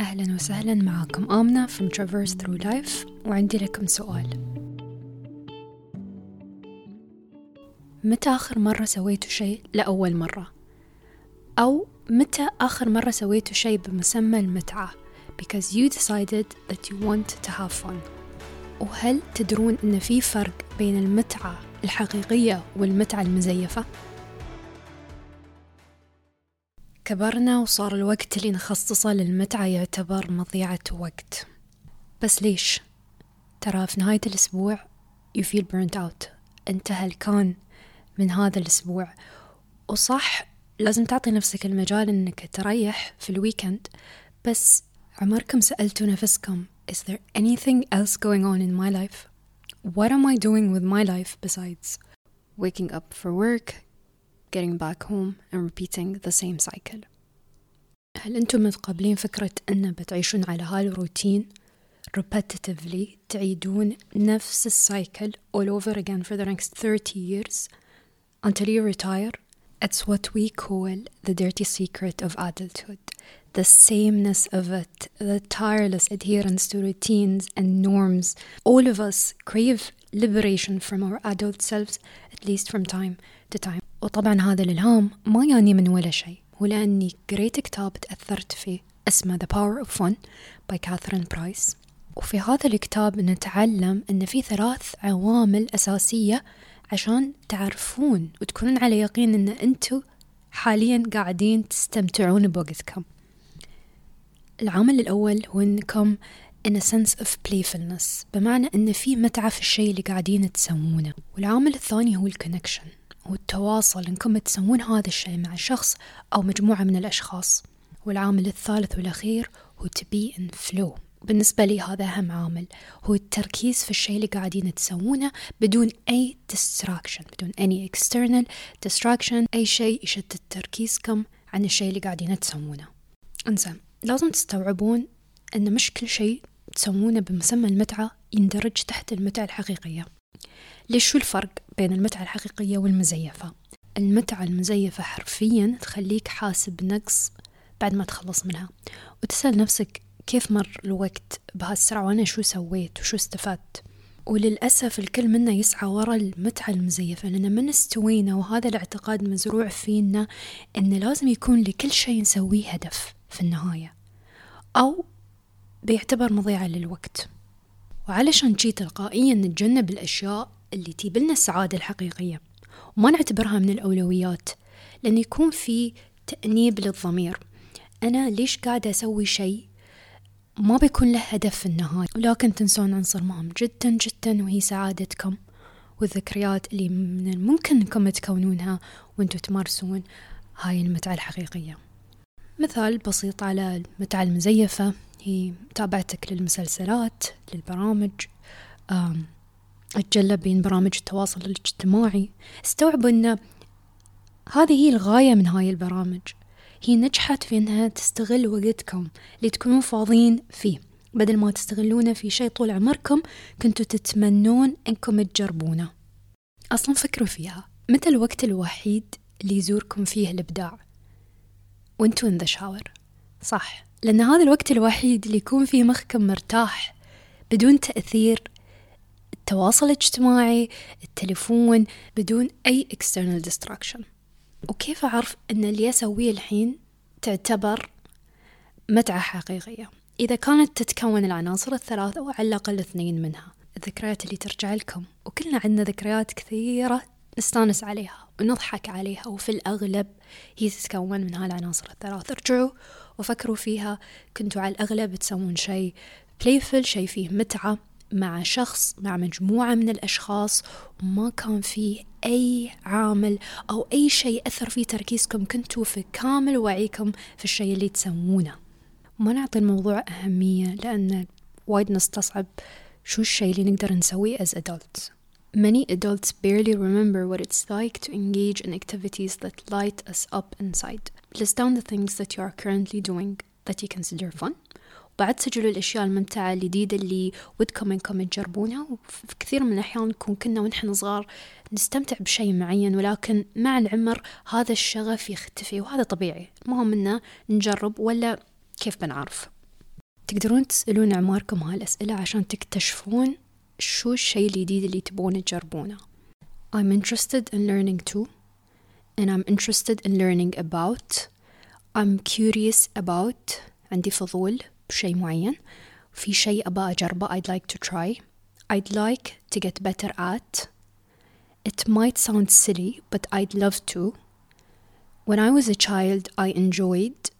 أهلا وسهلا معاكم. آمنة from Traverse Through Life. وعندي لكم سؤال. متى آخر مرة سويتوا شيء لأول مرة؟ أو متى آخر مرة سويتوا شيء بمسمى المتعة؟ Because you decided that you want to have fun. وهل تدرون أن في فرق بين المتعة الحقيقية والمتعة المزيفة؟ كبرنا وصار الوقت اللي نخصصه للمتعة يعتبر مضيعة وقت بس ليش؟ ترى في نهاية الأسبوع you feel burnt out أنت هلكان من هذا الأسبوع وصح لازم تعطي نفسك المجال إنك تريح في الويكند بس عمركم سألتوا نفسكم Is there anything else going on in my life? What am I doing with my life besides waking up for work, getting back home and repeating the same cycle هل أنتم متقبلين فكرة أن بتعيشون على هالروتين repetitively تعيدون نفس السايكل all over again for the next 30 years until you retire It's what we call the dirty secret of adulthood. The sameness of it, the tireless adherence to routines and norms. All of us crave liberation from our adult selves, at least from time to time. وطبعا هذا الإلهام ما يعني من ولا شيء ولأني قريت كتاب تأثرت فيه اسمه The Power of Fun by Catherine Price. وفي هذا الكتاب نتعلم أن في ثلاث عوامل أساسية عشان تعرفون وتكونون على يقين أن أنتوا حاليا قاعدين تستمتعون بوقتكم. العامل الأول هو أنكم in a sense of playfulness بمعنى أن في متعة في الشيء اللي قاعدين تسوونه. والعامل الثاني هو الكونكشن هو التواصل إنكم تسوون هذا الشيء مع شخص أو مجموعة من الأشخاص. والعامل الثالث والأخير هو to be in flow. بالنسبة لي هذا أهم عامل هو التركيز في الشيء اللي قاعدين تسوونه بدون أي distraction بدون any external distraction أي شيء يشتت تركيزكم عن الشيء اللي قاعدين تسوونه. إنزين لازم تستوعبون أن مش كل شيء تسوونه بمسمى المتعة يندرج تحت المتعة الحقيقية. ليش شو الفرق بين المتعة الحقيقية والمزيفة؟ المتعة المزيفة حرفيا تخليك حاسب بنقص بعد ما تخلص منها. وتسأل نفسك كيف مر الوقت بهالسرعة؟ وأنا شو سويت؟ وشو استفدت؟ وللأسف الكل منا يسعى ورا المتعة المزيفة لأن من استوينا؟ وهذا الاعتقاد مزروع فينا أن لازم يكون لكل شيء نسويه هدف في النهاية. أو بيعتبر مضيعة للوقت. وعلشان جي تلقائيا نتجنب الأشياء اللي تجيب لنا السعادة الحقيقية. وما نعتبرها من الأولويات لأن يكون في تأنيب للضمير. أنا ليش قاعدة أسوي شيء ما بيكون له هدف في النهاية؟ ولكن تنسون عنصر مهم جدا جدا وهي سعادتكم والذكريات اللي من الممكن إنكم تكونونها وأنتم تمارسون. هاي المتعة الحقيقية. مثال بسيط على المتعة المزيفة هي متابعتك للمسلسلات للبرامج أتجلى بين برامج التواصل الاجتماعي. استوعبوا أن هذه هي الغاية من هاي البرامج. هي نجحت في أنها تستغل وقتكم اللي تكونون فاضيين فيه. بدل ما تستغلونه في شيء طول عمركم كنتوا تتمنون أنكم تجربونه. أصلا فكروا فيها. متى الوقت الوحيد اللي يزوركم فيه الإبداع؟ وأنتوا in the shower. صح. لأن هذا الوقت الوحيد اللي يكون فيه مخكم مرتاح بدون تأثير التواصل الاجتماعي التليفون بدون أي external distraction. وكيف أعرف أن اللي أسويه الحين تعتبر متعة حقيقية؟ إذا كانت تتكون العناصر الثلاثة أو على الأقل اثنين منها. الذكريات اللي ترجع لكم. وكلنا عندنا ذكريات كثيرة نستانس عليها ونضحك عليها وفي الأغلب هي تتكون من هالعناصر الثلاث ارجعوا وفكروا فيها. كنتوا على الأغلب تسوون شيء playful شيء فيه متعة. مع شخص مع مجموعة من الأشخاص وما كان فيه أي عامل أو أي شيء أثر في تركيزكم كنتوا في كامل وعيكم في الشيء اللي تسوونه ما نعطي الموضوع أهمية لأن وايد نستصعب شو الشيء اللي نقدر نسويه as adults Many adults barely remember what it's like to engage in activities that light us up inside. List down the things that you are currently doing that you consider fun. وبعد سجلوا الأشياء الممتعة الجديدة اللي ودكم إنكم تجربونها وفي كثير من الأحيان نكون كنا ونحن صغار نستمتع بشيء معين ولكن مع العمر هذا الشغف يختفي وهذا طبيعي. المهم إنه نجرب ولا كيف بنعرف؟ تقدرون تسألون عماركم هالأسئلة عشان تكتشفون شو الشيء الجديد اللي تبون تجربونه. I'm interested in learning too and I'm interested in learning about. I'm curious about. عندي فضول. بشيء معين في شيء أبى أجربه I'd like to try I'd like to get better at It might sound silly but I'd love to When I was a child I enjoyed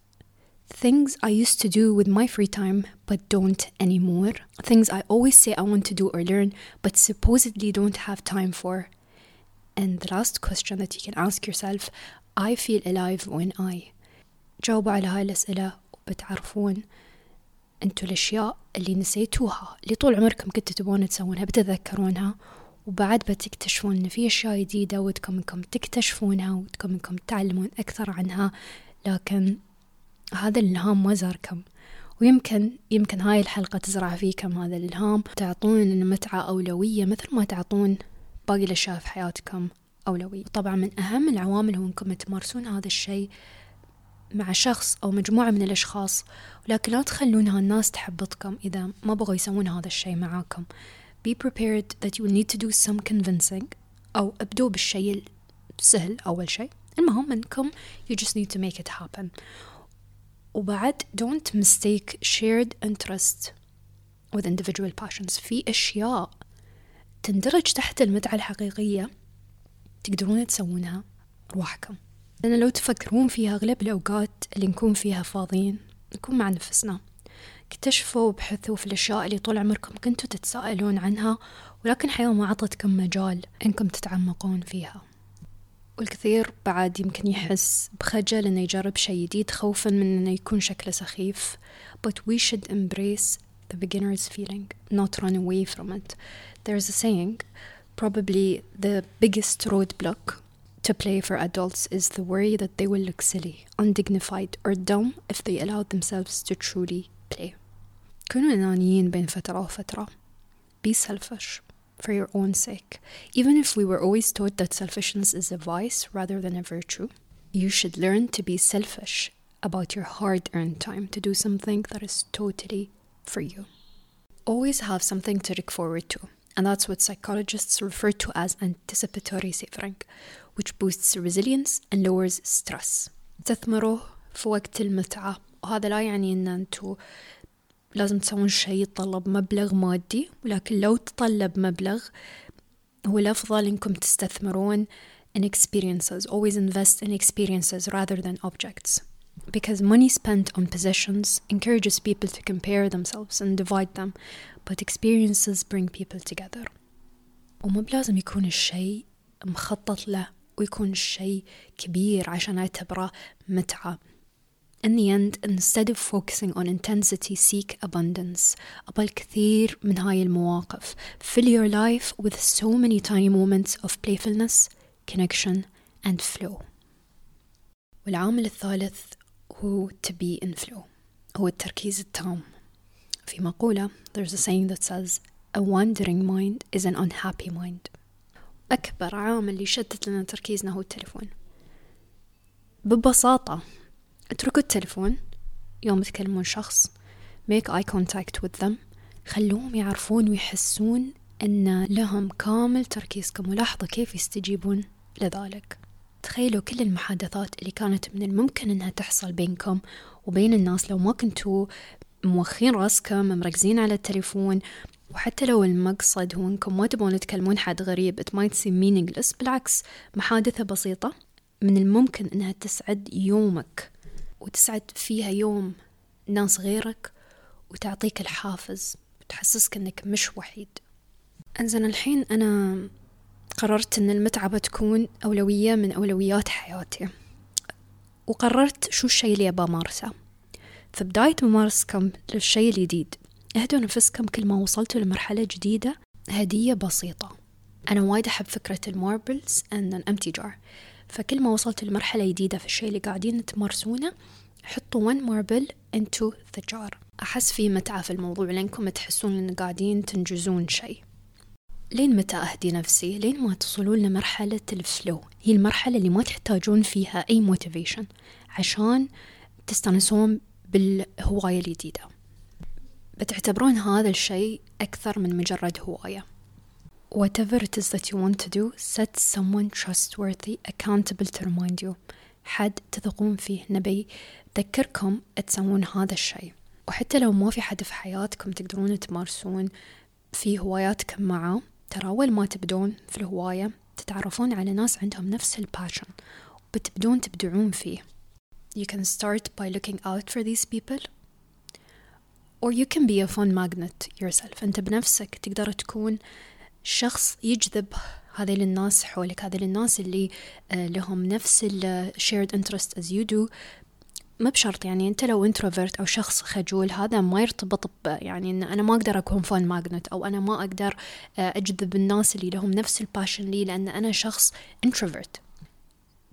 things I used to do with my free time but don't anymore, things I always say I want to do or learn but supposedly don't have time for. And the last question that you can ask yourself I feel alive when I جاوبوا على هاي الأسئلة وبتعرفون انتو الأشياء اللي نسيتوها اللي طول عمركم كنتوا تبون تسوونها بتتذكرونها. وبعد بتكتشفون إن في أشياء جديدة ودكم إنكم تكتشفونها ودكم إنكم تعلمون أكثر عنها. لكن هذا الإلهام ما زاركم. ويمكن يمكن هاي الحلقة تزرع فيكم هذا الإلهام تعطون المتعة أولوية مثل ما تعطون باقي الأشياء في حياتكم أولوية. طبعا من أهم العوامل هو أنكم تمارسون هذا الشيء مع شخص أو مجموعة من الأشخاص ولكن لا تخلون هالناس تحبطكم إذا ما بغوا يسوون هذا الشيء معاكم. Be prepared that you need to do some convincing أو ابدوا بالشيء السهل أول شيء. المهم أنكم you just need to make it happen. وبعد don't mistake shared interest with individual passions. في أشياء تندرج تحت المتعة الحقيقية تقدرون تسوونها روحكم لأن لو تفكرون فيها أغلب الأوقات اللي نكون فيها فاضيين نكون مع نفسنا. اكتشفوا وابحثوا في الأشياء اللي طول عمركم كنتوا تتساءلون عنها ولكن حياة ما عطتكم مجال إنكم تتعمقون فيها. والكثير بعد يمكن يحس بخجل إنه يجرب شيء جديد خوفا من إنه يكون شكله سخيف. But we should embrace the beginner's feeling not run away from it. There's a saying probably the biggest roadblock to play for adults is the worry that they will look silly, undignified, or dumb if they allow themselves to truly play. كونوا أنانيين بين فترة وفترة. Be selfish for your own sake. Even if we were always taught that selfishness is a vice rather than a virtue, you should learn to be selfish about your hard earned time to do something that is totally for you. Always have something to look forward to, and that's what psychologists refer to as anticipatory savoring, which boosts resilience and lowers stress. تثمروه في وقت المتعة وهذا لا يعني ان انتو لازم تسوون شيء يتطلب مبلغ مادي ولكن لو تطلب مبلغ هو الأفضل إنكم تستثمرون in experiences always invest in experiences rather than objects because money spent on possessions encourages people to compare themselves and divide them but experiences bring people together وما بلازم يكون الشيء مخطط له ويكون الشيء كبير عشان أعتبره متعة In the end, instead of focusing on intensity, seek abundance. أبى الكثير من هاي المواقف. Fill your life with so many tiny moments of playfulness, connection and flow. والعامل الثالث هو to be in flow. هو التركيز التام. في مقولة there's a saying that says a wandering mind is an unhappy mind. أكبر عامل يشتت لنا تركيزنا هو التلفون. ببساطة اتركوا التلفون يوم تكلمون شخص make eye contact with them خلوهم يعرفون ويحسون أن لهم كامل تركيزكم ولاحظوا كيف يستجيبون لذلك تخيلوا كل المحادثات اللي كانت من الممكن أنها تحصل بينكم وبين الناس. لو ما كنتوا موخين راسكم مركزين على التليفون وحتى لو المقصد هو إنكم ما تبون تكلمون حد غريب it might seem meaningless. بالعكس محادثة بسيطة من الممكن إنها تسعد يومك وتسعد فيها يوم ناس غيرك وتعطيك الحافز وتحسسك إنك مش وحيد. إنزين الحين أنا قررت إن المتعة بتكون أولوية من أولويات حياتي. وقررت شو الشي اللي ابى أمارسه. في بداية ممارسكم للشي الجديد. اهدوا نفسكم كل ما وصلتوا لمرحلة جديدة. هدية بسيطة. أنا وايد أحب فكرة الماربلز and an empty jar. فكل ما وصلت لمرحلة جديدة في الشيء اللي قاعدين تمارسونه حطوا one marble into the jar. أحس في متعة في الموضوع لأنكم تحسون إن قاعدين تنجزون شيء. لين متى أهدي نفسي؟ لين ما تصلون لمرحلة ال flow هي المرحلة اللي ما تحتاجون فيها أي motivation عشان تستانسون بالهواية الجديدة بتعتبرون هذا الشيء أكثر من مجرد هواية. Whatever it is that you want to do, set someone trustworthy, accountable to remind you. حد تثقون فيه. نبي ذكركم تسوون هذا الشيء. وحتى لو ما في حد في حياتكم تقدرون تمارسون في هواياتكم معه ترى أول ما تبدون في الهواية تتعرفون على ناس عندهم نفس الباشن وبتبدون تبدعون فيه. You can start by looking out for these people or you can be a fun magnet yourself. أنت بنفسك تقدر تكون شخص يجذب هذه الناس حولك هذه الناس اللي آه، لهم نفس ال shared interest as you do ما بشرط يعني أنت لو introvert أو شخص خجول هذا ما يرتبط ب يعني إن أنا ما أقدر أكون fun magnet أو أنا ما أقدر آه، أجذب الناس اللي لهم نفس ال passion لي لأن أنا شخص introvert.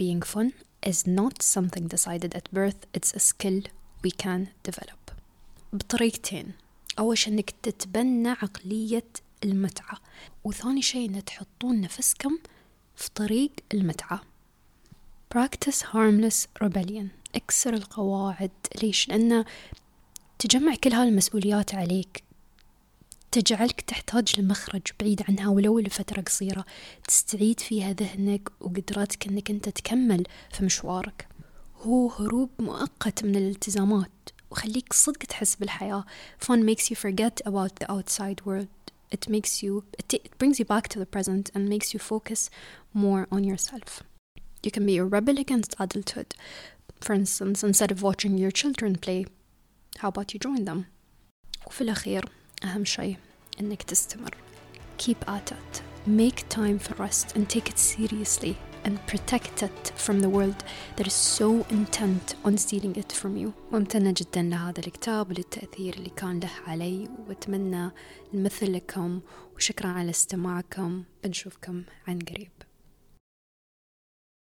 Being fun is not something decided at birth it's a skill we can develop. بطريقتين. أول شيء إنك تتبنى عقلية المتعة. وثاني شيء إن تحطون نفسكم في طريق المتعة. Practice harmless rebellion. أكسر القواعد. ليش؟ لأن تجمع كل هالمسؤوليات عليك تجعلك تحتاج لمخرج بعيد عنها ولو لفترة قصيرة. تستعيد فيها ذهنك وقدراتك إنك أنت تكمل في مشوارك. هو هروب مؤقت من الالتزامات وخليك صدق تحس بالحياة. Fun makes you forget about the outside world. It makes you it brings you back to the present and makes you focus more on yourself. You can be a rebel against adulthood. for instance instead of watching your children play how about you join them وفي الأخير أهم شيء إنك تستمر keep at it make time for rest and take it seriously and protect it from the world that is so intent on stealing it from you ممتنة جدا لهذا الكتاب وللتأثير اللي كان له علي وأتمنى المثل لكم وشكرا على استماعكم بنشوفكم عن قريب